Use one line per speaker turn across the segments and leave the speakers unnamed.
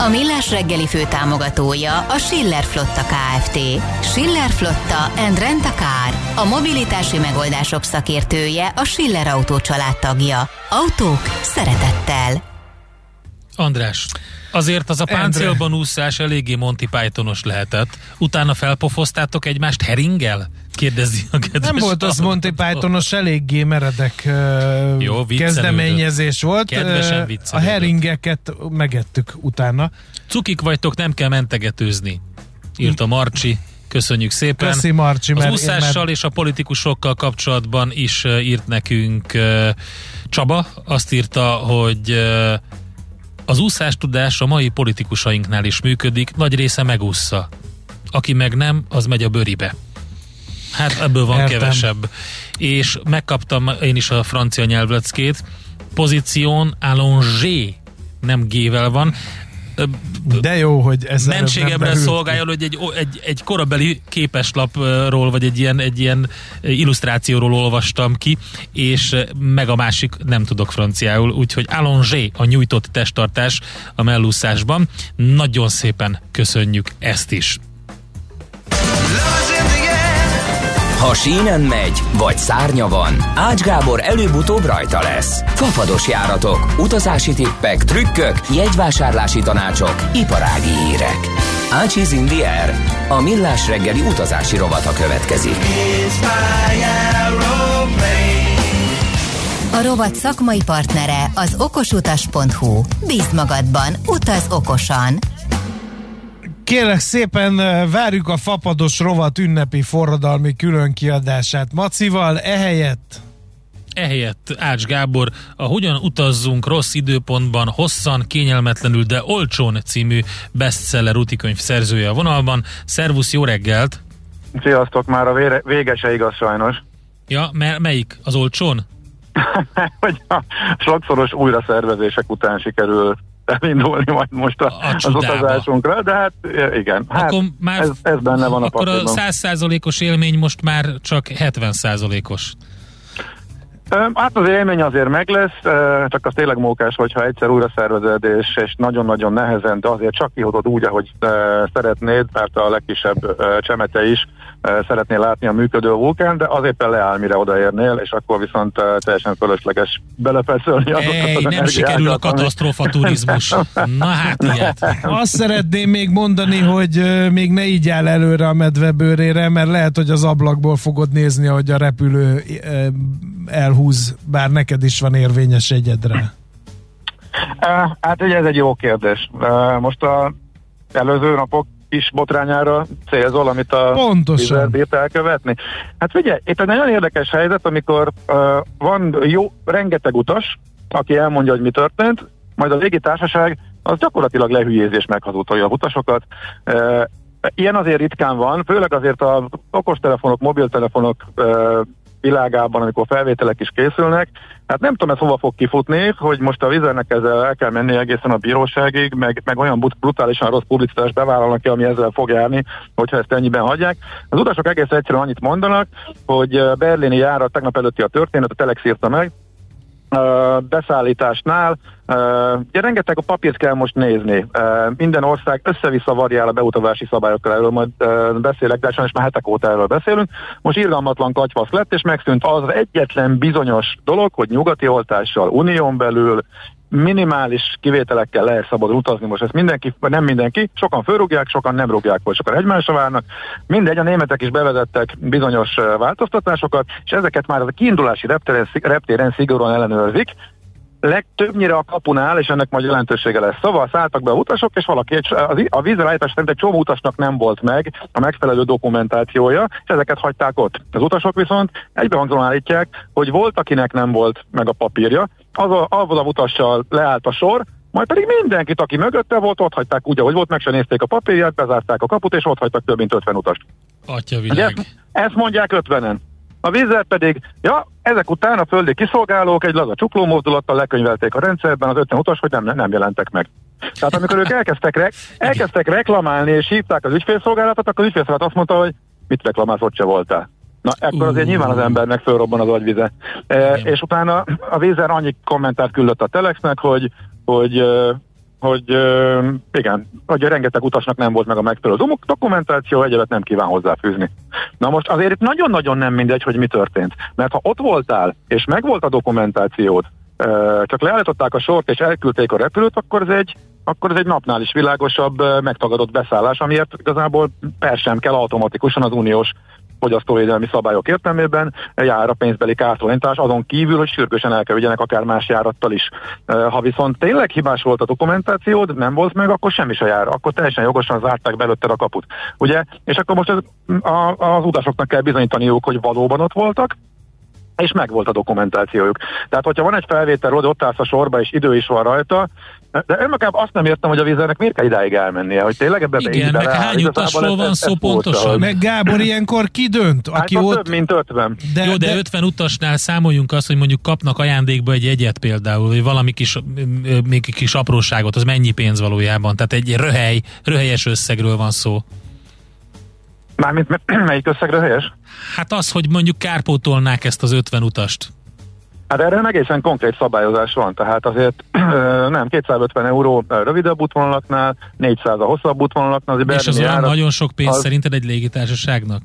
A Millás reggeli fő támogatója a Schiller Flotta KFT. Schiller Flotta and Rent a Car. A mobilitási megoldások szakértője a Schiller Autó tagja. Autók szeretettel.
András, azért az a páncélban úszás eléggé Monty Pythonos lehetett. Utána felpofoztátok egymást heringgel? Kérdezi a kedves
Nem volt az Monty Pythonos, eléggé meredek
Jó,
kezdeményezés volt.
Kedvesen
a heringeket megettük utána.
Cukik vagytok, nem kell mentegetőzni, írta Marcsi. Köszönjük szépen.
Köszi Marcsi,
az úszással mert... és a politikusokkal kapcsolatban is írt nekünk Csaba. Azt írta, hogy az úszástudás a mai politikusainknál is működik, nagy része megúszza. Aki meg nem, az megy a bőribe. Hát ebből van Értem. kevesebb. És megkaptam én is a francia nyelvleckét. Pozíción allongé, nem G-vel van.
De jó, hogy ez
Mentségemre szolgáljon, hogy egy, egy, egy korabeli képeslapról, vagy egy ilyen, egy ilyen illusztrációról olvastam ki, és meg a másik nem tudok franciául, úgyhogy allongé a nyújtott testtartás a mellúszásban. Nagyon szépen köszönjük ezt is.
Ha sínen megy, vagy szárnya van, Ács Gábor előbb-utóbb rajta lesz. Fafados járatok, utazási tippek, trükkök, jegyvásárlási tanácsok, iparági hírek. Ácsiz Indier, a millás reggeli utazási rovata következik.
A rovat szakmai partnere az okosutas.hu. Bíz magadban, utaz okosan!
Kérlek szépen várjuk a fapados rovat ünnepi forradalmi különkiadását Macival, ehelyett
Ehelyett Ács Gábor a Hogyan utazzunk rossz időpontban hosszan, kényelmetlenül, de olcsón című bestseller útikönyv szerzője a vonalban. Szervusz, jó reggelt!
Sziasztok, már a vére, vége se igaz sajnos.
Ja, mert melyik? Az olcsón?
Hogy a sokszoros újraszervezések után sikerül elindulni majd most a, a az utazásunkra, de hát igen, hát akkor már, ez, ez benne van a
Akkor
papírban.
a 100%-os élmény most már csak 70%-os.
Hát az élmény azért meg lesz, csak az tényleg mókás, hogyha egyszer újra szervezed, és, és nagyon-nagyon nehezen, de azért csak kihodod úgy, ahogy szeretnéd, mert a legkisebb csemete is szeretné látni a működő vulkán, de azért leáll, mire odaérnél, és akkor viszont teljesen fölösleges belepeszölni
azokat Ej, az nem sikerül a katasztrófa turizmus. Na hát ilyet.
Azt szeretném még mondani, hogy még ne így áll előre a medvebőrére, mert lehet, hogy az ablakból fogod nézni, hogy a repülő elhúz, bár neked is van érvényes egyedre.
Hát ugye ez egy jó kérdés. Most a előző napok is botrányára célzol, amit a
Pontosan.
bírt elkövetni. Hát figyelj, itt egy nagyon érdekes helyzet, amikor uh, van jó, rengeteg utas, aki elmondja, hogy mi történt, majd a légitársaság az gyakorlatilag lehülyéz és meghazudtolja a utasokat. Uh, ilyen azért ritkán van, főleg azért a okostelefonok, mobiltelefonok uh, világában, amikor felvételek is készülnek. Hát nem tudom, ez hova fog kifutni, hogy most a vizernek ezzel el kell menni egészen a bíróságig, meg, meg olyan brutálisan rossz publicitást bevállalnak ki, ami ezzel fog járni, hogyha ezt ennyiben hagyják. Az utasok egész egyszerűen annyit mondanak, hogy berlini járat tegnap előtti a történet, a Telex írta meg, beszállításnál ugye rengeteg a papírt kell most nézni. Minden ország össze-vissza variál a beutazási szabályokkal, erről majd beszélek, de sajnos már hetek óta erről beszélünk. Most irgalmatlan katyvasz lett, és megszűnt az egyetlen bizonyos dolog, hogy nyugati oltással unión belül minimális kivételekkel lehet szabad utazni, most ezt mindenki, nem mindenki, sokan fölrúgják, sokan nem rúgják, vagy sokan egymásra várnak. Mindegy, a németek is bevezettek bizonyos változtatásokat, és ezeket már a kiindulási reptéren, reptéren szigorúan ellenőrzik, legtöbbnyire a kapunál, és ennek majd jelentősége lesz. Szóval szálltak be a utasok, és valaki egy, a vízreállítás szerint egy csomó utasnak nem volt meg a megfelelő dokumentációja, és ezeket hagyták ott. Az utasok viszont egybehangzóan állítják, hogy volt, akinek nem volt meg a papírja, az a, avval a utassal leállt a sor, majd pedig mindenkit, aki mögötte volt, ott hagyták úgy, ahogy volt, meg se nézték a papírját, bezárták a kaput, és ott hagytak több mint 50 utast.
Atya világ.
Ezt, ezt mondják 50-en. A vízzel pedig, ja, ezek után a földi kiszolgálók egy laza csukló mozdulattal lekönyvelték a rendszerben az 50 utas, hogy nem, nem jelentek meg. Tehát amikor ők elkezdtek, re- elkezdtek reklamálni és hívták az ügyfélszolgálatot, akkor az ügyfélszolgálat azt mondta, hogy mit reklamálsz, ott se voltál. Na, ekkor azért nyilván az embernek fölrobban az agyvize. E, és utána a vízer annyi kommentárt küldött a Telexnek, hogy, hogy hogy igen, hogy rengeteg utasnak nem volt meg a megfelelő dokumentáció, egyébként nem kíván hozzáfűzni. Na most azért nagyon-nagyon nem mindegy, hogy mi történt. Mert ha ott voltál, és megvolt a dokumentációd, csak leállították a sort és elküldték a repülőt, akkor ez egy akkor ez egy napnál is világosabb, megtagadott beszállás, amiért igazából per sem kell automatikusan az uniós fogyasztóvédelmi szabályok értelmében jár a pénzbeli kártalanítás, azon kívül, hogy sürgősen el kell vigyenek akár más járattal is. Ha viszont tényleg hibás volt a dokumentációd, nem volt meg, akkor semmi se jár, akkor teljesen jogosan zárták belőtted a kaput. Ugye? És akkor most ez, a, az utasoknak kell bizonyítaniuk, hogy valóban ott voltak, és megvolt a dokumentációjuk. Tehát, hogyha van egy felvétel, hogy ott állsz a sorba, és idő is van rajta, de önmagában azt nem értem, hogy a vízernek miért kell idáig elmennie, hogy tényleg ebbe
Igen, meg hány utasról van szó pontosan?
Meg Gábor ilyenkor ki dönt?
Aki hát ott... több mint 50.
De, Jó, de, de 50 utasnál számoljunk azt, hogy mondjuk kapnak ajándékba egy egyet például, vagy valami kis, még kis apróságot, az mennyi pénz valójában? Tehát egy röhely, röhelyes összegről van szó.
Mármint melyik összegre helyes?
Hát az, hogy mondjuk kárpótolnák ezt az 50 utast.
Hát erre egészen konkrét szabályozás van, tehát azért nem, 250 euró rövidebb útvonalaknál, 400 a hosszabb útvonalaknál.
Az És az olyan nagyon sok pénz az... szerinted egy légitársaságnak?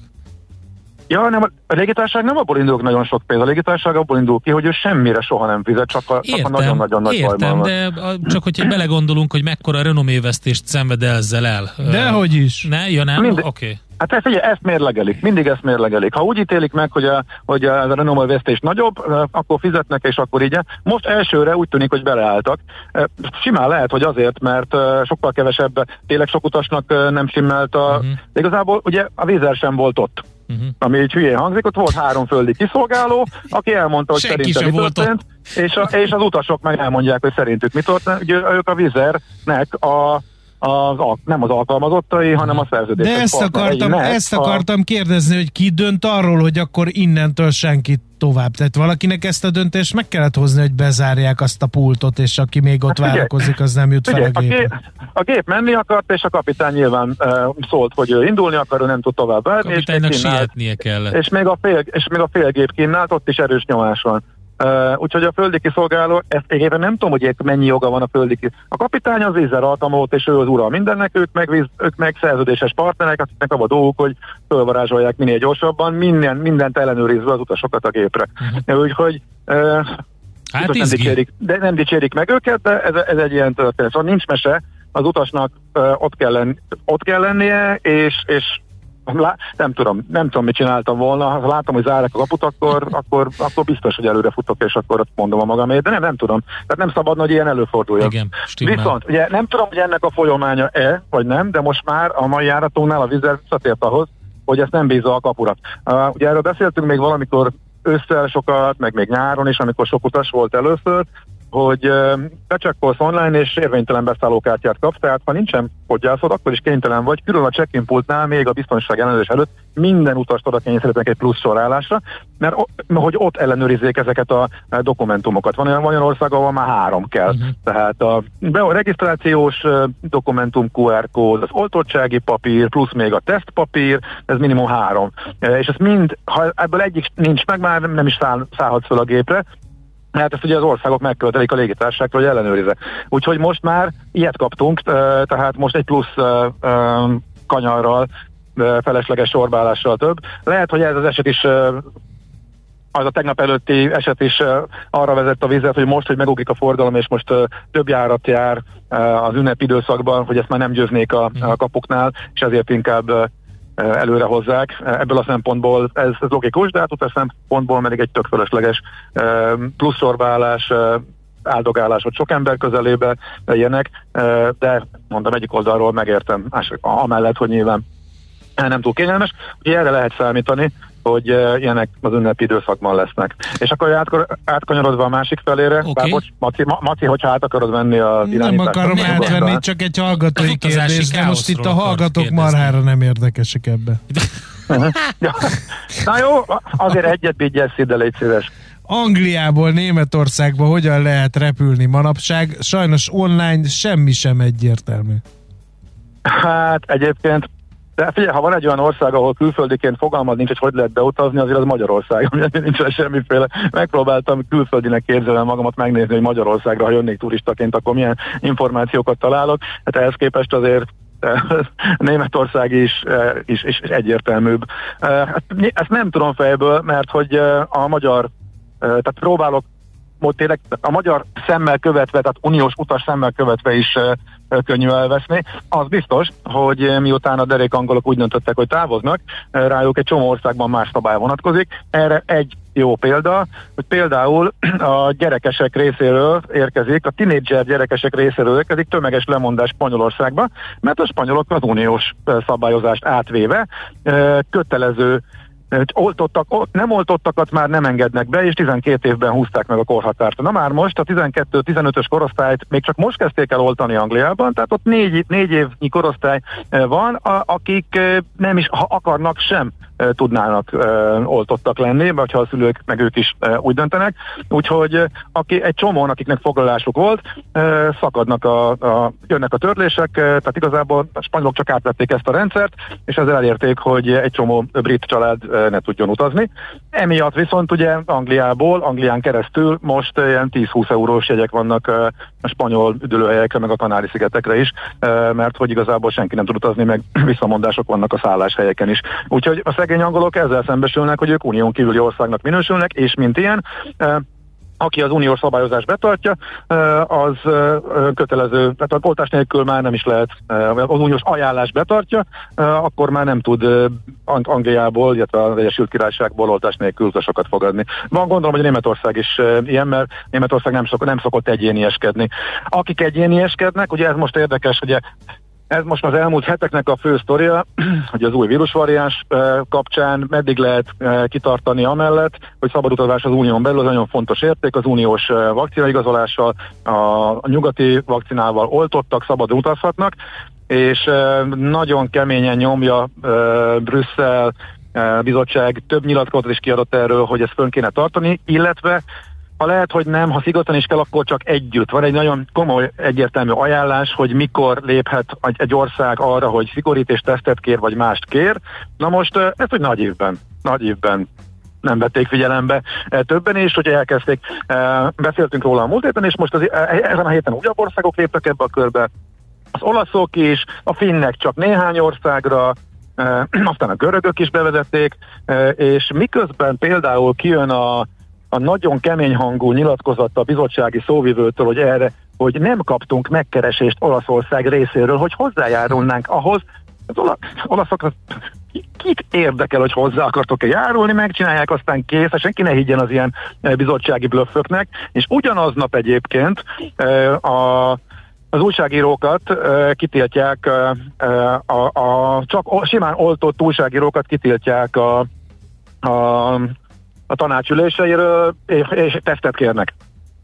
Ja, nem, a légitársaság nem abból indul nagyon sok pénz, a légitársaság abból indul ki, hogy ő semmire soha nem fizet, csak a,
értem,
csak a nagyon-nagyon nagy
Értem, de a, csak hogyha belegondolunk, hogy mekkora renomévesztést szenved ezzel el.
Dehogy is.
Ne, ja nem? Oké. Okay.
Hát ezt, ugye, ezt mérlegelik, mindig ezt mérlegelik. Ha úgy ítélik meg, hogy a, hogy a Renault vesztés nagyobb, akkor fizetnek, és akkor így. Most elsőre úgy tűnik, hogy beleálltak. Simán lehet, hogy azért, mert sokkal kevesebb, tényleg sok utasnak nem simmelt a... Uh-huh. De igazából ugye a vízer sem volt ott. Uh-huh. Ami így hülyén hangzik, ott volt három földi kiszolgáló, aki elmondta, hogy Senki szerintem mi történt, és, a, és az utasok meg elmondják, hogy szerintük mi történt. Ugye ők a vizernek a az, nem az alkalmazottai, hanem a szerződés.
De ezt akartam, ezt akartam a... kérdezni, hogy ki dönt arról, hogy akkor innentől senki tovább. Tehát valakinek ezt a döntést meg kellett hozni, hogy bezárják azt a pultot, és aki még ott hát, várakozik, az nem jut fel a gép. A gép,
a gép menni akart, és a kapitány nyilván uh, szólt, hogy ő indulni akar, ő nem tud tovább várni.
És, sietnie kellett.
És még, a fél, és még a félgép kínált, ott is erős nyomás van. Uh, úgyhogy a földi kiszolgáló, ezt egyébként nem tudom, hogy mennyi joga van a földi kiszolgáló. A kapitány az vízzel altamót, és ő az ura mindennek, ők meg, víz, ők meg szerződéses partnerek, akiknek abban a dolgok, hogy fölvarázsolják minél gyorsabban, minden, mindent ellenőrizve az utasokat a gépre. Uh-huh. Úgyhogy uh, hát nem dicsérik, de nem dicsérik meg őket, de ez, ez egy ilyen történet. Szóval nincs mese, az utasnak uh, ott, kell lenni, ott kell lennie, és, és nem tudom, nem tudom, mit csináltam volna. Ha látom, hogy zárják a kaput, akkor, akkor, akkor biztos, hogy előre futok, és akkor mondom a magamét, de nem, nem tudom. Tehát nem szabad, hogy ilyen előforduljon.
Igen,
Viszont, ugye nem tudom, hogy ennek a folyamánya-e, vagy nem, de most már a mai járatunknál a vizer visszatért ahhoz, hogy ezt nem bízza a kapura. Uh, ugye erről beszéltünk még valamikor ősszel sokat, meg még nyáron is, amikor sok utas volt először, hogy becsekkolsz online és érvénytelen beszállókártyát kapsz, tehát ha nincsen podgyászod, akkor is kénytelen vagy, külön a check-in pultnál még a biztonság ellenőrzés előtt minden utast oda kényszerítenek egy plusz sorálásra, mert hogy ott ellenőrizzék ezeket a dokumentumokat. Van olyan, van olyan ország, ahol már három kell. Uh-huh. Tehát a, a regisztrációs dokumentum QR kód, az oltottsági papír, plusz még a tesztpapír, ez minimum három. És ez mind, ha ebből egyik nincs meg, már nem is száll, szállhatsz fel a gépre, Hát ezt ugye az országok megkövetelik a légitársaságtól, hogy ellenőrizze. Úgyhogy most már ilyet kaptunk, tehát most egy plusz kanyarral, felesleges sorbálással több. Lehet, hogy ez az eset is az a tegnap előtti eset is arra vezet a vizet, hogy most, hogy megugrik a forgalom, és most több járat jár az ünnepidőszakban, hogy ezt már nem győznék a, a kapuknál, és ezért inkább előre hozzák. Ebből a szempontból ez, ez logikus, de hát utas szempontból pedig egy tök fölösleges pluszorválás, áldogálás, sok ember közelébe ilyenek, de mondom, egyik oldalról megértem, amellett, hogy nyilván nem túl kényelmes. Ugye erre lehet számítani, hogy uh, ilyenek az ünnepi időszakban lesznek. És akkor átkor, átkanyarodva a másik felére,
Oké.
bár bocs, Maci, Ma- Maci, hogyha át akarod venni az
Nem akarom átvenni,
nem.
csak egy hallgatói kérdés, de most itt a hallgatók marhára nem érdekesek ebbe.
Ja. Na jó, azért egyet vigyesz ide, légy szíves.
Angliából Németországba hogyan lehet repülni manapság? Sajnos online semmi sem egyértelmű.
Hát egyébként de figyelj, ha van egy olyan ország, ahol külföldiként fogalmad nincs, hogy hogy lehet beutazni, azért az Magyarország, ami nincs semmiféle. Megpróbáltam külföldinek képzelni magamat megnézni, hogy Magyarországra, ha jönnék turistaként, akkor milyen információkat találok. Hát ehhez képest azért eh, Németország is, eh, is, is egyértelműbb. Eh, Ezt, ezt nem tudom fejből, mert hogy a magyar, eh, tehát próbálok most tényleg a magyar szemmel követve, tehát uniós utas szemmel követve is könnyű elveszni. Az biztos, hogy miután a derék angolok úgy döntöttek, hogy távoznak, rájuk egy csomó országban más szabály vonatkozik. Erre egy jó példa, hogy például a gyerekesek részéről érkezik, a tinédzser gyerekesek részéről érkezik tömeges lemondás Spanyolországba, mert a spanyolok az uniós szabályozást átvéve kötelező eh, oltottak, nem oltottakat már nem engednek be, és 12 évben húzták meg a korhatárt. Na már most a 12-15-ös korosztályt még csak most kezdték el oltani Angliában, tehát ott négy, négy évnyi korosztály van, a, akik nem is, ha akarnak sem tudnának oltottak lenni, vagy ha a szülők meg ők is úgy döntenek. Úgyhogy aki, egy csomóan, akiknek foglalásuk volt, szakadnak a, a, jönnek a törlések, tehát igazából a spanyolok csak átvették ezt a rendszert, és ezzel elérték, hogy egy csomó brit család ne tudjon utazni. Emiatt viszont ugye Angliából, Anglián keresztül most ilyen 10-20 eurós jegyek vannak a spanyol üdülőhelyekre, meg a Kanári-szigetekre is, mert hogy igazából senki nem tud utazni, meg visszamondások vannak a szálláshelyeken is. Úgyhogy a szegény angolok ezzel szembesülnek, hogy ők unión kívüli országnak minősülnek, és mint ilyen, aki az uniós szabályozást betartja, az kötelező, tehát a oltás nélkül már nem is lehet, eh, az uniós ajánlás betartja, akkor már nem tud Ang- Angliából, illetve az Egyesült Királyságból oltás nélkül utasokat fogadni. Van gondolom, hogy Németország is ilyen, mert Németország nem, szok, nem szokott egyénieskedni. Akik egyénieskednek, ugye ez most érdekes, ugye ez most az elmúlt heteknek a fő sztoria, hogy az új vírusvariáns eh, kapcsán meddig lehet eh, kitartani amellett, hogy szabad utazás az unión belül, az nagyon fontos érték, az uniós eh, vakcinaigazolással, a, nyugati vakcinával oltottak, szabad utazhatnak, és nagyon keményen nyomja Brüsszel, bizottság több nyilatkozatot is kiadott erről, hogy ezt fönn kéne tartani, illetve ha lehet, hogy nem, ha szigorúan is kell, akkor csak együtt. Van egy nagyon komoly, egyértelmű ajánlás, hogy mikor léphet egy, ország arra, hogy szigorít és tesztet kér, vagy mást kér. Na most ez hogy nagy évben, nagy évben nem vették figyelembe többen is, hogy elkezdték. Beszéltünk róla a múlt héten, és most az, eh, ezen a héten újabb országok léptek ebbe a körbe. Az olaszok is, a finnek csak néhány országra, aztán a görögök is bevezették, és miközben például kijön a a nagyon kemény hangú nyilatkozat a bizottsági szóvivőtől, hogy erre, hogy nem kaptunk megkeresést Olaszország részéről, hogy hozzájárulnánk ahhoz, az ola, olaszokra kit érdekel, hogy hozzá akartok-e járulni, megcsinálják, aztán kész, és senki ne higgyen az ilyen eh, bizottsági blöfföknek, és ugyanaznap egyébként eh, a az újságírókat uh, kitiltják, uh, uh, a, a, csak o, simán oltott újságírókat kitiltják a, a, a tanácsüléseiről, és, és tesztet kérnek.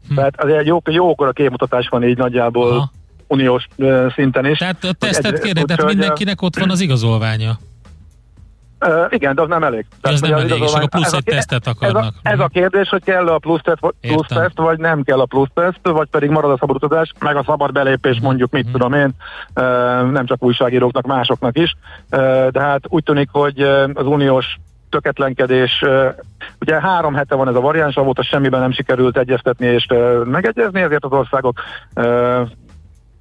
Hm. Tehát azért jó, jókor a képmutatás van így nagyjából
Aha.
uniós szinten is.
Tehát a tesztet
Egy-
kérnek, tehát mindenkinek ott van az igazolványa.
Uh, igen, de az nem elég.
az nem
hogy
elég, és akkor plusz
ez
egy tesztet
Ez
akarnak.
a, ez a kérdés, hogy kell a plusz teszt, vagy- plusz
Értem.
teszt, vagy nem kell a plusz teszt, vagy pedig marad a szabad utazás, meg a szabad belépés,
Mhm.
mondjuk, mit tudom én, uh, nem csak újságíróknak, másoknak is. Uh, de hát úgy tűnik, hogy az uniós töketlenkedés, ugye három hete van ez a variáns, avóta semmiben nem sikerült egyeztetni és megegyezni, ezért az országok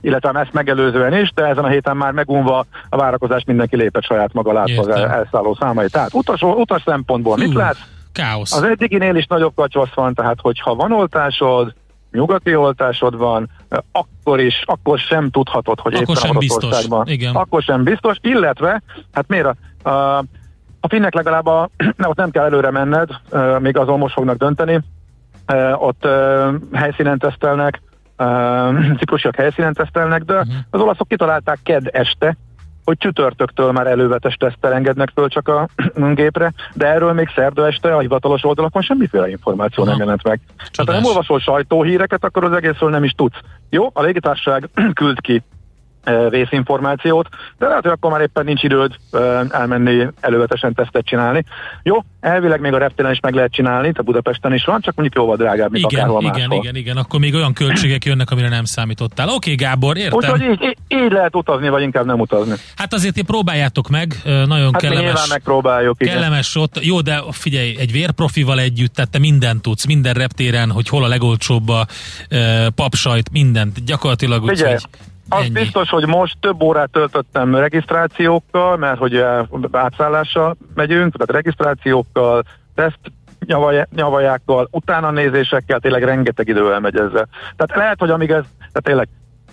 illetve ezt megelőzően is, de ezen a héten már megunva a várakozás mindenki lépett saját maga látva az elszálló számait. Tehát utas, utas szempontból mit
Hú,
látsz?
Káosz.
Az eddiginél is nagyobb kacsvasz van, tehát hogyha van oltásod, nyugati oltásod van, akkor is, akkor sem tudhatod, hogy
Akkor
éppen
sem biztos, igen.
Akkor sem biztos, illetve, hát miért a, a, a finnek legalább a, ne, ott nem kell előre menned, még azon most fognak dönteni, ott helyszínen tesztelnek, ciprusiak helyszínen tesztelnek, de
Mhm.
az olaszok kitalálták ked este, hogy csütörtöktől már elővetes tesztel engednek föl csak a gépre, de erről még szerda este a hivatalos oldalakon semmiféle információ Aha. nem jelent meg. Csodás. Tehát ha nem olvasol sajtóhíreket, akkor az egészről nem is tudsz. Jó, a légitársaság küld ki részinformációt, de lehet, hogy akkor már éppen nincs időd elmenni elővetesen tesztet csinálni. Jó, elvileg még a reptéren is meg lehet csinálni, tehát Budapesten is van, csak mondjuk jóval drágább, mint
igen,
akárhol
igen,
máshol.
Igen, igen, akkor még olyan költségek jönnek, amire nem számítottál. Oké, okay, Gábor, értem.
Úgyhogy így, így, így, lehet utazni, vagy inkább nem utazni.
Hát azért ti próbáljátok meg, nagyon
hát
kellemes.
megpróbáljuk, igen.
Kellemes ott, jó, de figyelj, egy vérprofival együtt, tehát te mindent tudsz, minden reptéren, hogy hol a legolcsóbb a papsajt, mindent, gyakorlatilag
úgy, az Ennyi. biztos, hogy most több órát töltöttem regisztrációkkal, mert hogy eh, átszállással megyünk, tehát regisztrációkkal, teszt nyavajákkal, utána nézésekkel, tényleg rengeteg idő elmegy ezzel. Tehát lehet, hogy amíg ez, tehát tényleg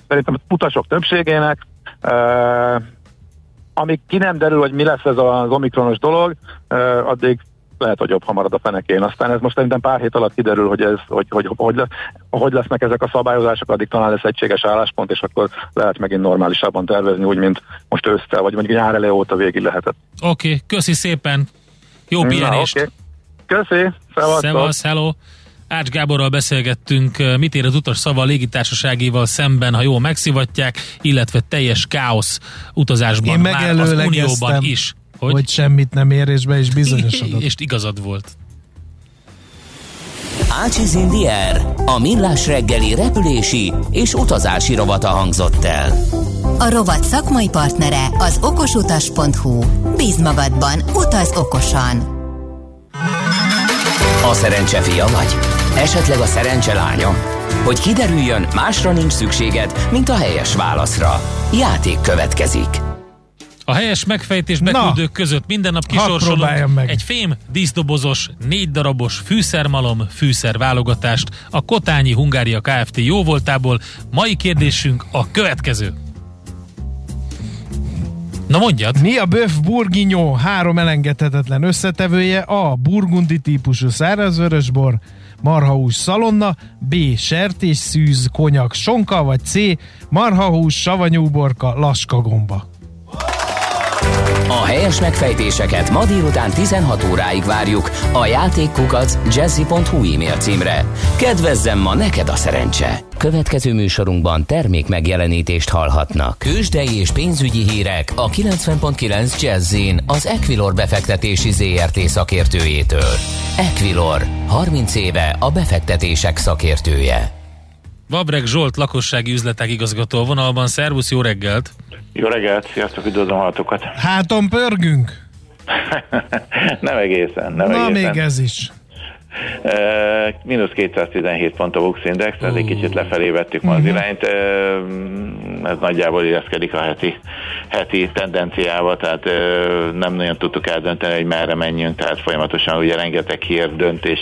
szerintem a utasok többségének, eh, amíg ki nem derül, hogy mi lesz ez az omikronos dolog, eh, addig lehet, hogy jobb, ha marad a fenekén. Aztán ez most szerintem pár hét alatt kiderül, hogy, ez, hogy, hogy, hogy, lesz, hogy lesznek ezek a szabályozások, addig talán lesz egységes álláspont, és akkor lehet megint normálisabban tervezni, úgy, mint most ősztel, vagy mondjuk nyár elő óta végig lehetett.
Oké, okay, köszi szépen! Jó pihenést! Okay.
Köszi!
Szevasz, hello! Ács Gáborral beszélgettünk, mit ér az utas szava a légitársaságéval szemben, ha jól megszivatják, illetve teljes káosz utazásban
Én
már az Unióban is.
Hogy? hogy semmit nem ér, és be is bizonyosodott.
és igazad volt.
Ácsiz Indier, a millás reggeli repülési és utazási rovata hangzott el.
A rovat szakmai partnere az okosutas.hu. Bíz magadban, utaz okosan!
A szerencse fia vagy? Esetleg a szerencse lánya? Hogy kiderüljön, másra nincs szükséged, mint a helyes válaszra. Játék következik.
A helyes megfejtés beküldők Na, között minden nap kisorsolunk
meg.
egy fém díszdobozos, négy darabos fűszermalom fűszer válogatást a Kotányi Hungária Kft. jóvoltából. Mai kérdésünk a következő. Na mondjad!
Mi a böf bourguignon három elengedhetetlen összetevője? A. Burgundi típusú szárazvörösbor, marhahús szalonna, B. sertés, szűz, konyak, sonka, vagy C. marhahús, savanyúborka, laskagomba.
A helyes megfejtéseket ma délután 16 óráig várjuk a játékkukac jazzy.hu e-mail címre. Kedvezzem ma neked a szerencse! Következő műsorunkban termék megjelenítést hallhatnak. Kősdei és pénzügyi hírek a 90.9 Jazzin az Equilor befektetési ZRT szakértőjétől. Equilor, 30 éve a befektetések szakértője.
Vabreg Zsolt lakossági üzletek igazgató vonalban. Szervusz, jó reggelt!
Jó reggelt, sziasztok, üdvözlöm hallatokat!
Háton pörgünk?
nem egészen, nem
Na,
egészen.
még ez is.
Mínusz 217 pont a Bux Index, uh. egy kicsit lefelé vettük ma az mhm. irányt. Ez nagyjából illeszkedik a heti, heti tendenciával, tehát nem nagyon tudtuk eldönteni, hogy merre menjünk, tehát folyamatosan ugye rengeteg hír döntés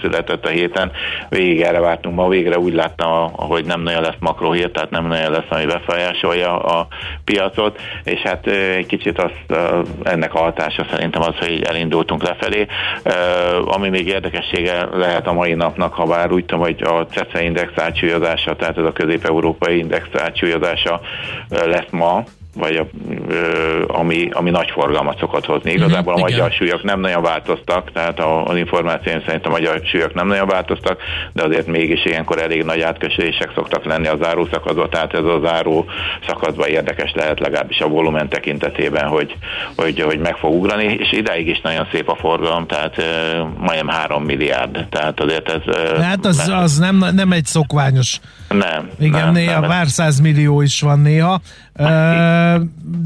született a héten. Végig erre vártunk ma, végre úgy láttam, hogy nem nagyon lesz makrohír, tehát nem nagyon lesz, ami befolyásolja a piacot, és hát egy kicsit azt, ennek a hatása szerintem az, hogy elindultunk lefelé. Ami még érdekes lehetősége lehet a mai napnak, ha bár úgy tudom, hogy a CECE index átsúlyozása, tehát ez a közép-európai index átsúlyozása lesz ma, vagy a, ami, ami nagy forgalmat szokott hozni. Mhm, Igazából a magyar súlyok nem nagyon változtak, tehát az információim szerint a magyar súlyok nem nagyon változtak, de azért mégis ilyenkor elég nagy átkösések szoktak lenni a záró szakaszban, tehát ez a záró szakaszban érdekes lehet legalábbis a volumen tekintetében, hogy, hogy, hogy meg fog ugrani, és idáig is nagyon szép a forgalom, tehát majdnem 3 milliárd, tehát azért ez...
Hát az, az nem, nem egy szokványos
nem.
Igen,
nem,
néha
nem.
pár millió is van néha.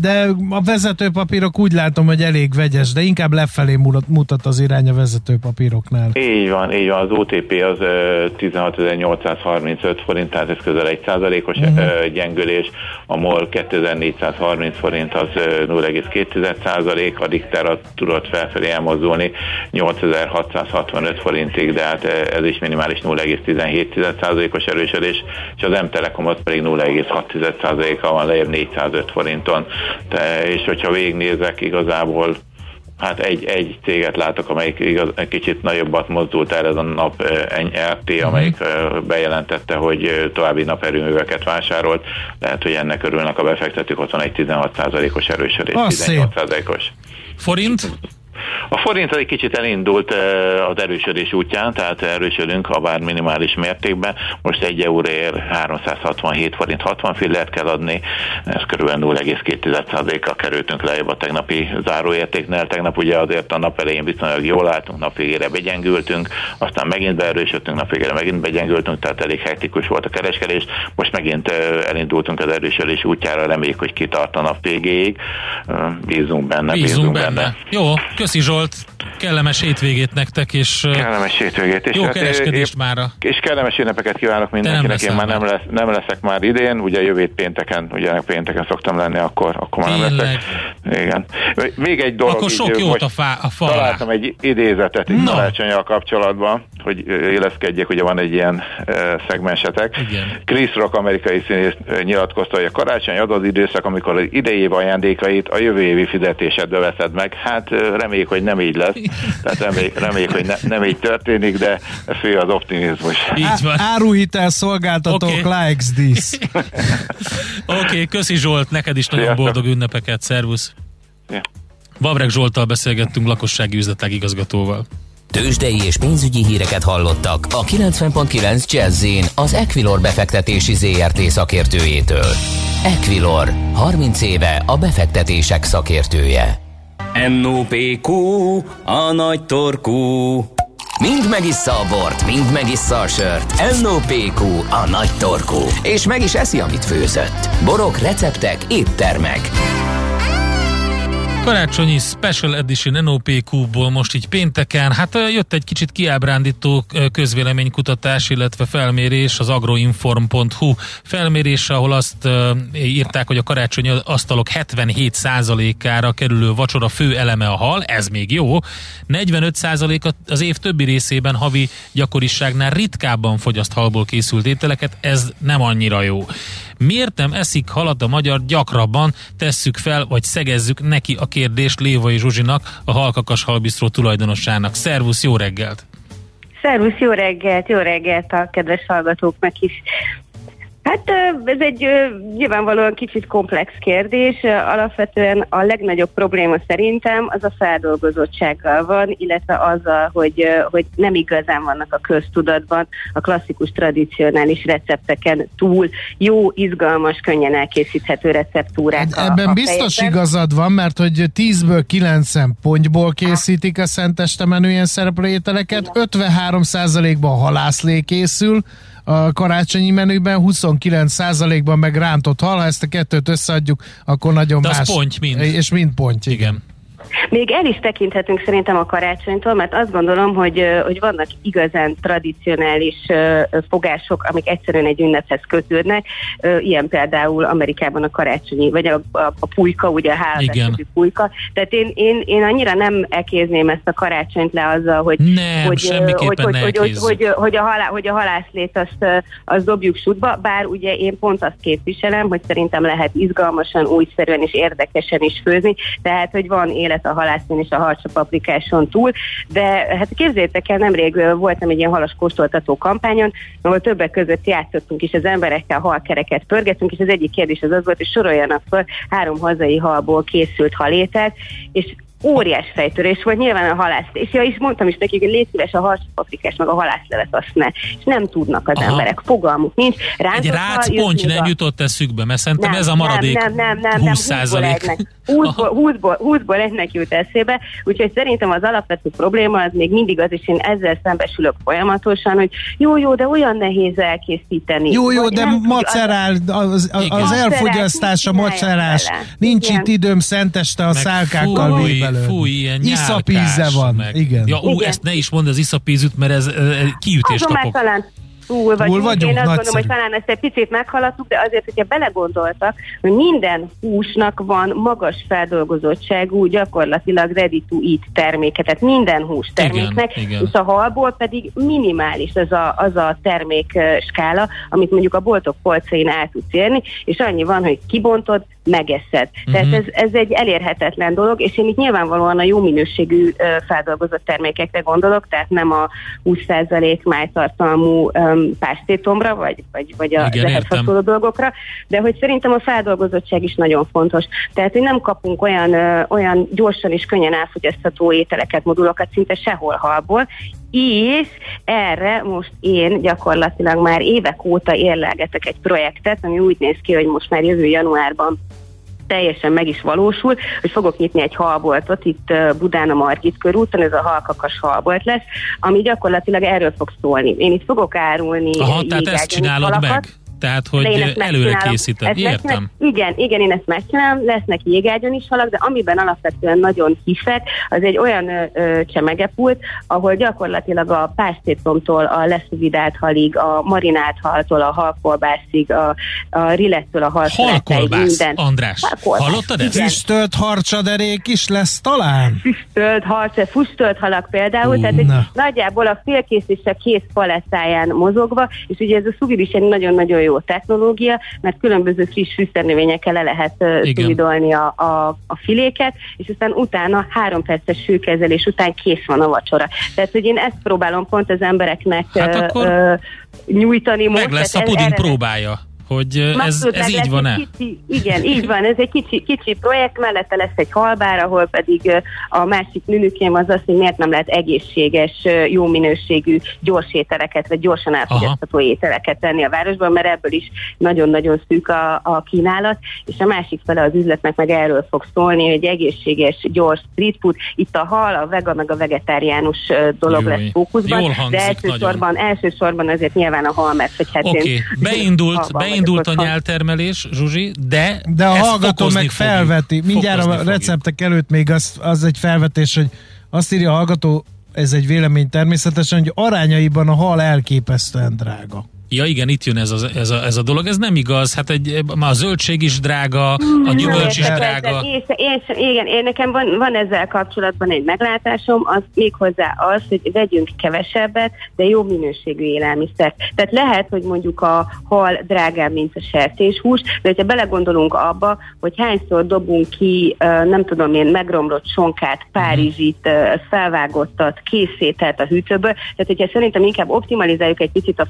De a vezetőpapírok úgy látom, hogy elég vegyes, de inkább lefelé mutat az irány a vezetőpapíroknál.
Így van, így van. Az OTP az 16.835 forint, tehát ez közel egy százalékos uh-huh. gyengülés. A MOL 2430 forint az 0,2 százalék, a Dikter az tudott felfelé elmozdulni 8665 forintig, de hát ez is minimális 0,17 százalékos erősödés, és az M-Telekom az pedig 0,6 százaléka van lejjebb 405 forinton. De, és hogyha végignézek, igazából hát egy, egy céget látok, amelyik igaz, egy kicsit nagyobbat mozdult el ez a nap RT, mhm. amelyik bejelentette, hogy további naperőműveket vásárolt. Lehet, hogy ennek örülnek a befektetők, ott van egy 16%-os erősödés, 18%-os.
Forint?
A forint egy kicsit elindult az erősödés útján, tehát erősödünk, ha bár minimális mértékben. Most egy euróért 367 forint 60 fillert kell adni, ez körülbelül 0,2%-kal kerültünk lejjebb a tegnapi záróértéknél. Tegnap ugye azért a nap elején viszonylag jól álltunk, nap végére begyengültünk, aztán megint beerősödtünk, nap végére megint begyengültünk, tehát elég hektikus volt a kereskedés. Most megint elindultunk az erősödés útjára, reméljük, hogy kitart a nap végéig. Bízunk benne,
bízunk, bízunk benne. benne. Jó, Köszi Zsolt, kellemes hétvégét nektek, és
kellemes hétvégét, és
jó hát kereskedést mára.
És kellemes ünnepeket kívánok mindenkinek, én már nem, lesz, nem leszek már idén, ugye jövő pénteken, ugye pénteken szoktam lenni, akkor, akkor már nem leszek. Igen. Még egy dolog.
Akkor sok jót a, fá, a fa
Találtam egy idézetet no. kapcsolatban, hogy éleszkedjek, ugye van egy ilyen e, szegmensetek. Igen. Chris Rock amerikai színész nyilatkozta, hogy a karácsony az az időszak, amikor az idei ajándékait a jövő évi fizetésedbe veszed meg. Hát reméljük, hogy nem így lesz. Tehát reméljük, reméljük hogy ne, nem így történik, de fő az optimizmus.
Így van. Áruhitel szolgáltatók okay. likes this.
Oké, okay, köszi Zsolt, neked is nagyon Sziasztok. boldog ünnepeket, szervusz. Ja. Vavreg Zsoltal beszélgettünk lakossági üzletek igazgatóval.
Tőzsdei és pénzügyi híreket hallottak a 90.9 jazz az Equilor befektetési ZRT szakértőjétől. Equilor, 30 éve a befektetések szakértője.
NOPQ, a nagy torkú.
Mind megissza a bort, mind megissza a sört. NOPQ, a nagy torkú. És meg is eszi, amit főzött. Borok, receptek, éttermek.
Karácsonyi Special Edition NOPQ-ból most így pénteken, hát jött egy kicsit kiábrándító közvéleménykutatás, illetve felmérés az agroinform.hu felmérése, ahol azt írták, hogy a karácsonyi asztalok 77%-ára kerülő vacsora fő eleme a hal, ez még jó, 45% az év többi részében havi gyakoriságnál ritkábban fogyaszt halból készült ételeket, ez nem annyira jó. Miért nem eszik halat a magyar gyakrabban? Tesszük fel, vagy szegezzük neki a kérdést Lévai Zsuzsinak, a Halkakas Halbisztró tulajdonosának. Szervusz, jó reggelt!
Szervusz, jó reggelt, jó reggelt a kedves hallgatóknak is. Hát ez egy nyilvánvalóan kicsit komplex kérdés. Alapvetően a legnagyobb probléma szerintem az a feldolgozottsággal van, illetve azzal, hogy, hogy nem igazán vannak a köztudatban a klasszikus, tradicionális recepteken túl jó, izgalmas, könnyen elkészíthető receptúrák. Hát
ebben a biztos fejekben. igazad van, mert hogy 10-ből 9 pontból készítik a Szenteste menüjen szereplő ételeket, 53%-ban halászlé készül, a karácsonyi menüben, 29%-ban meg rántott hal, ha ezt a kettőt összeadjuk, akkor nagyon
De
más.
Ponty mind.
És mind ponty, igen. igen.
Még el is tekinthetünk szerintem a karácsonytól, mert azt gondolom, hogy, hogy vannak igazán tradicionális fogások, amik egyszerűen egy ünnephez kötődnek. Ilyen például Amerikában a karácsonyi, vagy a, a, a pulyka, ugye a hálózatú pulyka. Tehát én, én, én annyira nem ekézném ezt a karácsonyt le azzal, hogy,
nem, hogy, hogy, hogy,
hogy, hogy, hogy, hogy, a halá, hogy a halászlét azt, azt dobjuk sútba, bár ugye én pont azt képviselem, hogy szerintem lehet izgalmasan, újszerűen és érdekesen is főzni, tehát hogy van élet a halászén és a harcsapaprikáson túl, de hát képzeljétek el, nemrég voltam egy ilyen halas kóstoltató kampányon, ahol többek között játszottunk is az emberekkel, halkereket pörgetünk, és az egyik kérdés az az volt, hogy soroljanak fel három hazai halból készült halételt, és óriás fejtörés volt, nyilván a halász, és ja, is mondtam is nekik, hogy légy szíves a harcpaprikás, meg a halászlevet azt ne, és nem tudnak az Aha. emberek, fogalmuk nincs.
Rántott Egy rácponty nem jutott eszükbe, mert szerintem nem, ez a maradék nem, nem, nem, nem, 20 százalék.
20-ból, 20-ból, 20-ból egynek jut eszébe, úgyhogy szerintem az alapvető probléma az még mindig az, és én ezzel szembesülök folyamatosan, hogy jó, jó, de olyan nehéz elkészíteni.
Jó, jó, de macerál, az, az, az elfogyasztás, a macerás, nincs itt időm szenteste a szálkákkal
fúj, fúj, ilyen
Iszapíze van,
meg.
igen.
Ja, ú, igen. ezt ne is mondd az iszapízüt, mert ez, ez kiütést kapok.
Talán túl vagyunk.
Túl vagyunk?
Én azt gondolom,
Nagyszerű.
hogy talán ezt egy picit meghaladtuk, de azért, hogyha belegondoltak, hogy minden húsnak van magas feldolgozottságú, gyakorlatilag ready to eat terméke, tehát minden hús terméknek,
Igen, igen.
és a halból pedig minimális az a, az a termék skála, amit mondjuk a boltok polcain el tudsz érni, és annyi van, hogy kibontod, megeszed. Tehát ez, ez egy elérhetetlen dolog, és én itt nyilvánvalóan a jó minőségű feldolgozott termékekre gondolok, tehát nem a 20% májtartalmú um, pástétombra, vagy, vagy, vagy a
Igen, értem.
hasonló dolgokra, de hogy szerintem a feldolgozottság is nagyon fontos. Tehát, hogy nem kapunk olyan, ö, olyan gyorsan és könnyen elfogyasztható ételeket, modulokat szinte sehol halból, és erre most én gyakorlatilag már évek óta érlelgetek egy projektet, ami úgy néz ki, hogy most már jövő januárban teljesen meg is valósul, hogy fogok nyitni egy halboltot itt Budán a Margit körúton, ez a halkakas halbolt lesz, ami gyakorlatilag erről fog szólni. Én itt fogok árulni
Aha, tehát ezt csinálod
halakat.
meg? Tehát, hogy előre készíted. Értem.
megcsinálom. Igen, igen, én ezt megcsinálom, lesznek jégágyon is halak, de amiben alapvetően nagyon hiszek, az egy olyan ö, csemegepult, ahol gyakorlatilag a pástétomtól a leszuvidált halig, a marinált haltól a halkolbászig, a, a rillettől a halszalátáig
Halkolbász,
minden.
András.
Halkolbász.
Hallottad ezt?
Igen.
Füstölt harcsaderék is lesz talán?
füstölt, harc, füstölt halak például,
Ú,
tehát hogy
na.
nagyjából a félkész és a kész palettáján mozogva, és ugye ez a szuvid is egy nagyon-nagyon jó technológia, mert különböző friss fűszernövényekkel le lehet szuvidolni a, a, a filéket, és aztán utána három perces sűkezelés után kész van a vacsora. Tehát, hogy én ezt próbálom pont az embereknek
Hát
ö,
akkor
ö, nyújtani most.
Meg lesz a puding
erre-
próbája, hogy ez, ez így van-e?
Kicsi, igen, így van, ez egy kicsi, kicsi projekt, mellette lesz egy halbár, ahol pedig a másik nünükém az az, hogy miért nem lehet egészséges, jó minőségű gyors ételeket, vagy gyorsan elfogyasztható ételeket tenni a városban, mert ebből is nagyon-nagyon szűk a, a kínálat, és a másik fele az üzletnek meg erről fog szólni, hogy egészséges, gyors street food, itt a hal, a vega meg a vegetáriánus dolog
Jaj.
lesz fókuszban, de
nagyon.
elsősorban, elsősorban azért nyilván a hal, mert hogy hát
Oké,
én
beindult,
halban
beindult a
otthon.
nyeltermelés, Zsuzsi, de
De a hallgató meg
fogjuk.
felveti. Mindjárt
Fokozni
a
fogjuk.
receptek előtt még az, az egy felvetés, hogy azt írja a hallgató, ez egy vélemény természetesen, hogy arányaiban a hal elképesztően drága.
Ja igen, itt jön ez a, ez, a, ez a dolog, ez nem igaz, hát egy, már a zöldség is drága, a gyümölcs is drága.
én sem, igen, én nekem van, van ezzel kapcsolatban egy meglátásom, az méghozzá az, hogy vegyünk kevesebbet, de jó minőségű élelmiszer. Tehát lehet, hogy mondjuk a hal drágább, mint a sertéshús, de hogyha belegondolunk abba, hogy hányszor dobunk ki, nem tudom én, megromlott sonkát, párizsit, felvágottat, készételt a hűtőből, tehát hogyha szerintem inkább optimalizáljuk egy picit a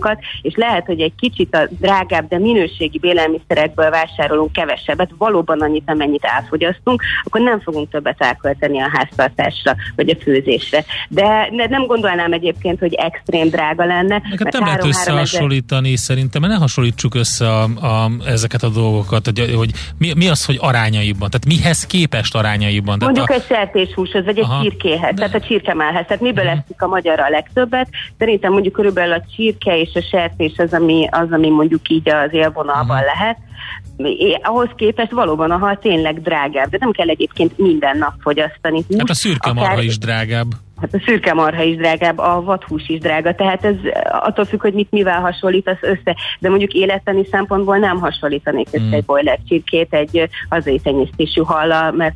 fogyasztásunkat, és lehet, hogy egy kicsit a drágább, de minőségi élelmiszerekből vásárolunk kevesebbet, valóban annyit, amennyit elfogyasztunk, akkor nem fogunk többet elkölteni a háztartásra, vagy a főzésre. De ne, nem gondolnám egyébként, hogy extrém drága lenne. Mert
nem lehet
három ezer-
összehasonlítani szerintem, mert ne hasonlítsuk össze a, a, ezeket a dolgokat, hogy, hogy mi, mi az, hogy arányaiban, tehát mihez képest arányaiban. Tehát
Mondjuk
a,
egy sertéshúshoz, vagy egy
Aha.
csirkéhez,
De-
tehát a csirkemelhez. Tehát miből
Mhm.
eszik a magyar a legtöbbet? Szerintem mondjuk körülbelül a csirke és a sertés az, ami, az, ami mondjuk így az élvonalban
Mhm.
lehet. É, ahhoz képest valóban a hal tényleg drágább, de nem kell egyébként minden nap fogyasztani.
hát a szürke
akár-
marha is drágább.
Hát a szürke marha is drágább, a vadhús is drága, tehát ez attól függ, hogy mit mivel hasonlítasz össze. De mondjuk életleni szempontból nem hasonlítanék össze
Mm.
egy boiler csirkét egy ö, hazai tenyésztésű hallal, mert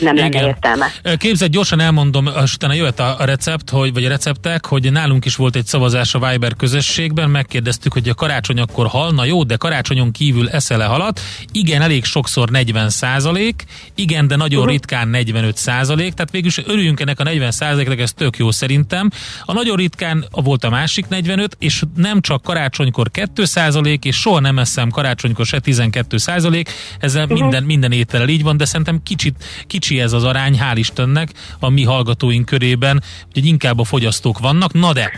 nem lenne
Igen.
értelme.
Képzeld, gyorsan elmondom, és utána jöhet a, a recept, hogy, vagy a receptek, hogy nálunk is volt egy szavazás a Viber közösségben, megkérdeztük, hogy a karácsony akkor hal, na jó, de karácsonyon kívül eszel-e halat? Igen, elég sokszor 40 százalék, igen, de nagyon
Uh-huh.
ritkán 45 százalék, tehát végülis örüljünk ennek a 40 százaléknak, ez tök jó szerintem. A nagyon ritkán volt a másik 45, és nem csak karácsonykor 2 százalék, és soha nem eszem karácsonykor se 12 százalék, ezzel
Uh-huh.
minden, minden étellel így van, de szerintem kicsit, kicsi ez az arány, hál' Istennek a mi hallgatóink körében, úgyhogy inkább a fogyasztók vannak. Na de,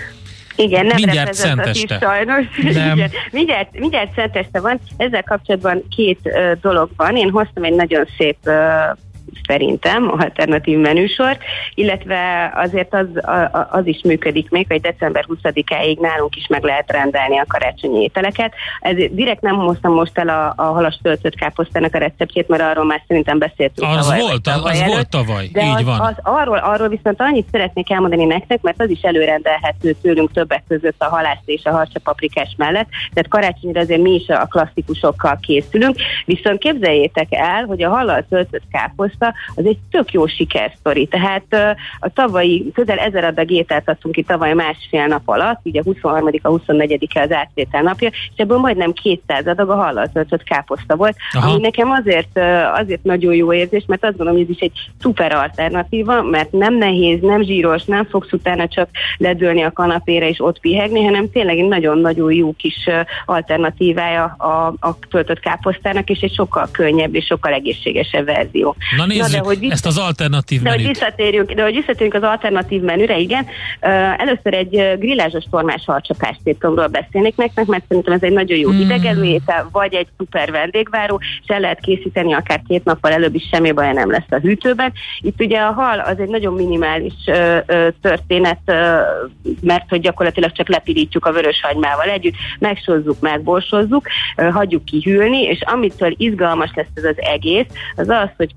Igen, nem
Mindjárt szenteste.
sajnos.
Nem.
Igen, mindjárt, mindjárt szenteste van. Ezzel kapcsolatban két ö, dolog van. Én hoztam egy nagyon szép ö, szerintem, alternatív menüsor, illetve azért az, az is működik még, hogy december 20-áig nálunk is meg lehet rendelni a karácsonyi ételeket. Ez direkt nem hoztam most el a, a halas töltött káposztának a receptjét, mert arról már szerintem beszéltünk.
Az tavaly, volt, tavaly az előtt, volt tavaly,
de
így
az,
van.
Az, arról, arról viszont annyit szeretnék elmondani nektek, mert az is előrendelhető tőlünk többek között a halász és a harcsapaprikás mellett, tehát karácsonyra azért mi is a klasszikusokkal készülünk, viszont képzeljétek el, hogy a halal töltött káposzta az egy tök jó sikersztori, tehát a tavalyi közel ezer adag ételt adtunk ki tavaly másfél nap alatt, ugye 23 a 24 -e az átvétel napja, és ebből majdnem 200 adag a hallal töltött káposzta volt, Aha. ami nekem azért, azért nagyon jó érzés, mert azt gondolom, hogy ez is egy szuper alternatíva, mert nem nehéz, nem zsíros, nem fogsz utána csak ledőlni a kanapére és ott pihegni, hanem tényleg egy nagyon-nagyon jó kis alternatívája a, a töltött káposztának, és egy sokkal könnyebb és sokkal egészségesebb verzió.
Na nézzük Na, de, hogy ezt az alternatív
de, menüt. Hogy visszatérjünk, de hogy visszatérjünk az alternatív menüre, igen. Először egy grillázsos formás harcsapás beszélnék nektek, mert szerintem ez egy nagyon jó mm. étel, vagy egy szuper vendégváró, és el lehet készíteni akár két nappal előbb is, semmi baj nem lesz a hűtőben. Itt ugye a hal az egy nagyon minimális ö, ö, történet, ö, mert hogy gyakorlatilag csak lepirítjuk a vörös hagymával együtt, megsózzuk, megborsozzuk, ö, hagyjuk kihűlni, és amitől izgalmas lesz ez az egész, az az, hogy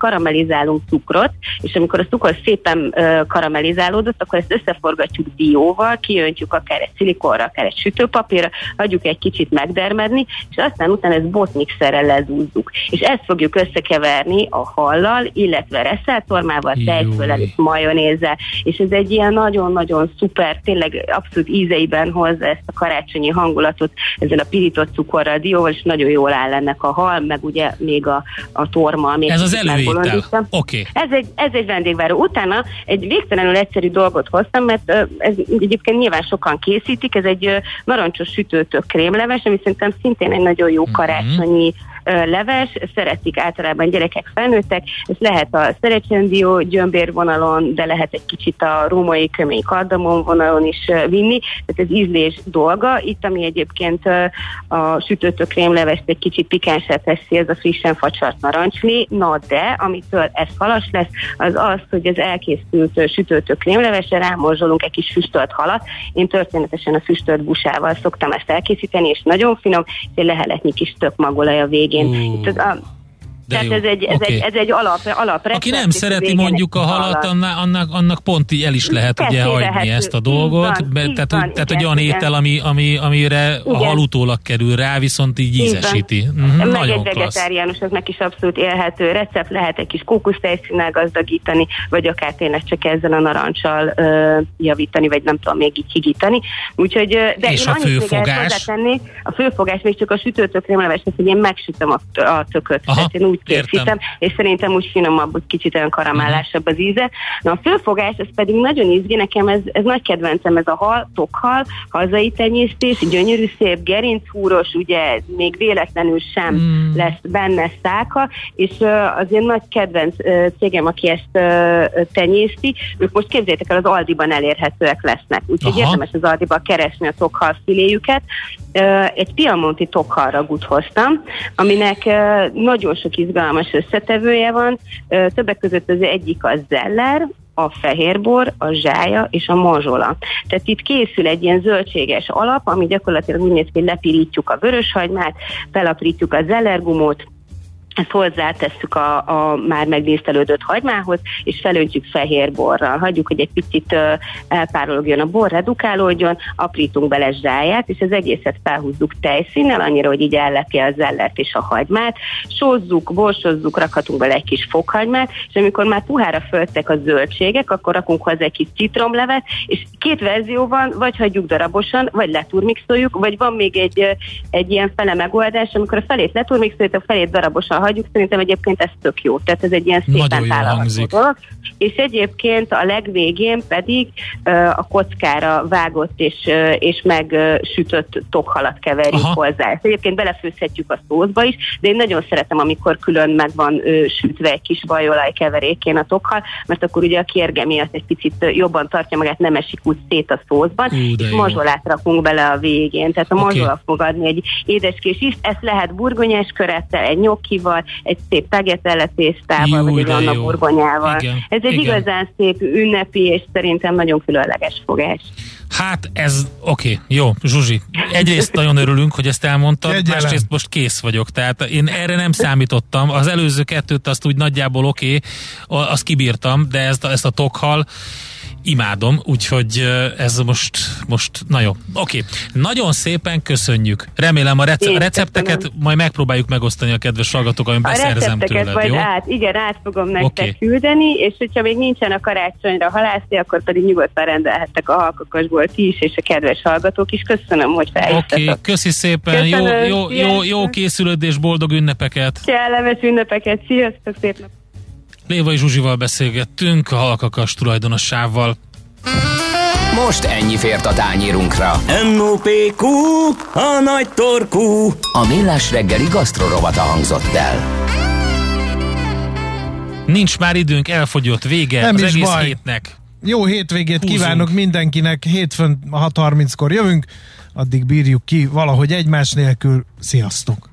karamellizálunk cukrot, és amikor a cukor szépen karamellizálódott, akkor ezt összeforgatjuk dióval, kiöntjük akár egy szilikonra, akár egy sütőpapírra, hagyjuk egy kicsit megdermedni, és aztán utána ezt botmixerrel lezúzzuk. És ezt fogjuk összekeverni a hallal, illetve reszeltormával, tejfölel és majonézzel, és ez egy ilyen nagyon-nagyon szuper, tényleg abszolút ízeiben hozza ezt a karácsonyi hangulatot ezzel a pirított cukorral, a dióval, és nagyon jól áll ennek a hal, meg ugye még a, a torma. Még
ez az előétel. Oké. Okay.
Ez egy, ez egy vendégváró. Utána egy végtelenül egyszerű dolgot hoztam, mert ez egyébként nyilván sokan készítik, ez egy narancsos sütőtök krémleves, ami szerintem szintén egy nagyon jó mhm. karácsonyi leves, szeretik általában gyerekek, felnőttek, ez lehet a szerecsendió gyömbér vonalon, de lehet egy kicsit a római kömény kardamon vonalon is vinni, tehát ez ízlés dolga. Itt, ami egyébként a sütőtök egy kicsit pikánsát teszi, ez a frissen facsart narancsli, na de, amitől ez halas lesz, az az, hogy az elkészült sütőtök krémlevesre rámorzsolunk egy kis füstölt halat. Én történetesen a füstölt busával szoktam ezt elkészíteni, és nagyon finom, és egy leheletnyi kis tök magolaj a végén végén. Uh. Itt az, de Tehát jó. ez egy, ez, okay. egy, ez egy alap, alap
Aki nem szereti mondjuk a halat, annak, annak, annak pont el is lehet ugye hagyni ezt a dolgot. Van, be, tehát, van, tehát igen, egy olyan igen. étel, ami, ami, amire igen. a hal utólag kerül rá, viszont így ízesíti.
Uh-huh, Meg nagyon egy vegetáriánusoknak is abszolút élhető recept, lehet egy kis kókusztejszínnel gazdagítani, vagy akár tényleg csak ezzel a narancsal uh, javítani, vagy nem tudom, még így higítani. Úgyhogy, de
És
én
a főfogás?
a főfogás még csak a sütőtökre leves, hogy én megsütöm a, a tököt. Aha. Tehát én úgy készítem, Értem. és szerintem úgy finomabb, úgy kicsit olyan karamellásabb az íze. Na a főfogás, ez pedig nagyon izgi, nekem ez, ez nagy kedvencem, ez a hal, tokhal, hazai tenyésztés, gyönyörű szép gerinchúros, ugye még véletlenül sem mm. lesz benne száka, és uh, az én nagy kedvenc uh, cégem, aki ezt uh, tenyészti, ők most képzeljétek el, az Aldiban elérhetőek lesznek. Úgyhogy érdemes az Aldiba keresni a tokhal filéjüket. Uh, egy Piamonti tokhal ragút hoztam, aminek uh, nagyon sok izgalmas összetevője van. Többek között az egyik a zeller, a fehérbor, a zsája és a mazsola. Tehát itt készül egy ilyen zöldséges alap, ami gyakorlatilag úgy néz ki, hogy lepirítjuk a vöröshagymát, felaprítjuk a zellergumót, ezt hozzátesszük a, a már megdísztelődött hagymához, és felöntjük fehér borral. Hagyjuk, hogy egy picit elpárologjon a bor, redukálódjon, aprítunk bele zsáját, és az egészet felhúzzuk tejszínnel, annyira, hogy így ellepje a zellert és a hagymát. Sózzuk, borsozzuk, rakhatunk bele egy kis fokhagymát, és amikor már puhára föltek a zöldségek, akkor rakunk hozzá egy kis citromlevet, és két verzió van, vagy hagyjuk darabosan, vagy leturmixoljuk, vagy van még egy, egy ilyen fele megoldás, amikor a felét leturmixoljuk, a felét darabosan hagyjuk, szerintem egyébként ez tök jó. Tehát ez egy ilyen szépen tálalható dolog. És egyébként a legvégén pedig uh, a kockára vágott és, uh, és megsütött tokhalat keverjük Aha. hozzá. Ezt egyébként belefőzhetjük a szózba is, de én nagyon szeretem, amikor külön meg van uh, sütve egy kis bajolaj keverékén a tokhal, mert akkor ugye a kérge miatt egy picit jobban tartja magát, nem esik úgy szét a szózban, Ú, és mazsolát rakunk bele a végén. Tehát a okay. mazsola fog adni egy édeskés ízt, ezt lehet burgonyás körettel, egy nyokkival, burgonyával, egy szép tageteletésztával,
Jó,
vagy egy anna burgonyával.
Igen,
Ez egy
igen.
igazán szép ünnepi, és szerintem nagyon különleges fogás.
Hát ez, oké, okay, jó, Zsuzsi. Egyrészt nagyon örülünk, hogy ezt elmondtad,
Kegyelem.
másrészt most kész vagyok. Tehát én erre nem számítottam. Az előző kettőt azt úgy nagyjából oké, okay, azt kibírtam, de ezt, a- ezt a tokhal imádom, úgyhogy ez most, most na jó. Oké, nagyon szépen köszönjük. Remélem a rece-
Én
recepteket
köszönöm.
majd megpróbáljuk megosztani a kedves hallgatók, amit beszerzem tőled,
majd
jó?
át, igen, át fogom nektek okay. küldeni, és hogyha még nincsen a karácsonyra halászni, akkor pedig nyugodtan rendelhettek a halkakasból ti is, és a kedves hallgatók is. Köszönöm, hogy
Oké, okay,
felhívtatok.
köszi szépen, jó,
Köszönöm,
jó, jó, jó
sziasztok.
készülődés, boldog ünnepeket!
Kellemes ünnepeket, sziasztok, szép nap!
Lévai Zsuzsival beszélgettünk, a halkakas tulajdonossával.
Most ennyi fért a tányérunkra.
M.O.P.Q. A nagy torkú.
A Millás reggeli gasztrorovata hangzott el.
Nincs már időnk, elfogyott, vége
Nem
az
is
egész
baj.
hétnek.
Jó hétvégét
Húzunk.
kívánok mindenkinek, hétfőn 6.30-kor jövünk, addig bírjuk ki valahogy egymás nélkül. Sziasztok!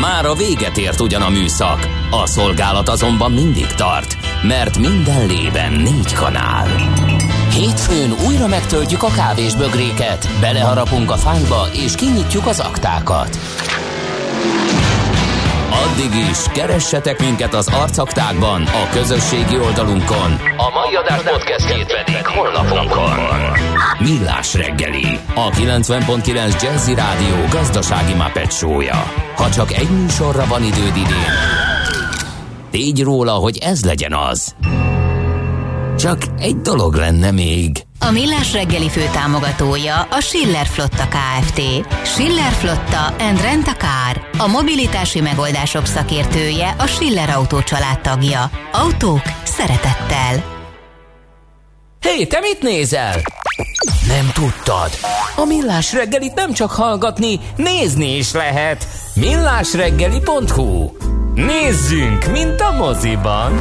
Már a véget ért ugyan a műszak, a szolgálat azonban mindig tart, mert minden lében négy kanál. Hétfőn újra megtöltjük a kávés bögréket, beleharapunk a fányba és kinyitjuk az aktákat. Addig is, keressetek minket az arcaktákban, a közösségi oldalunkon. A mai adás podcastjét pedig holnapunkon. Millás reggeli, a 90.9 Jazzy Rádió gazdasági show-ja. Ha csak egy műsorra van időd idén, tégy róla, hogy ez legyen az. Csak egy dolog lenne még.
A Millás reggeli főtámogatója a Schiller Flotta KFT. Schiller Flotta and Rent a Car. A mobilitási megoldások szakértője a Schiller Autó tagja. Autók szeretettel.
Hé, te mit nézel? Nem tudtad? A Millás reggelit nem csak hallgatni, nézni is lehet. Millásreggeli.hu
Nézzünk, mint a moziban.